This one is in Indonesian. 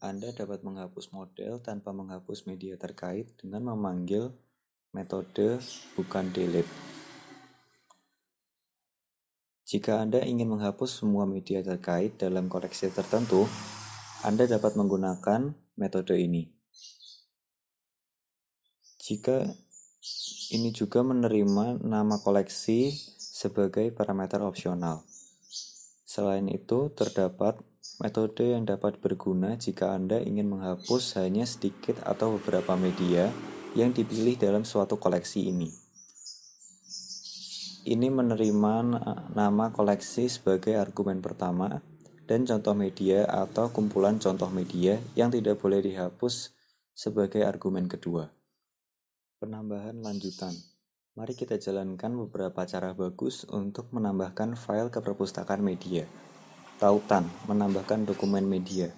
Anda dapat menghapus model tanpa menghapus media terkait dengan memanggil metode bukan delete. Jika Anda ingin menghapus semua media terkait dalam koleksi tertentu, Anda dapat menggunakan metode ini. Jika ini juga menerima nama koleksi sebagai parameter opsional. Selain itu, terdapat Metode yang dapat berguna jika Anda ingin menghapus hanya sedikit atau beberapa media yang dipilih dalam suatu koleksi ini. Ini menerima nama koleksi sebagai argumen pertama dan contoh media atau kumpulan contoh media yang tidak boleh dihapus sebagai argumen kedua. Penambahan lanjutan. Mari kita jalankan beberapa cara bagus untuk menambahkan file ke perpustakaan media. Tautan, menambahkan dokumen media.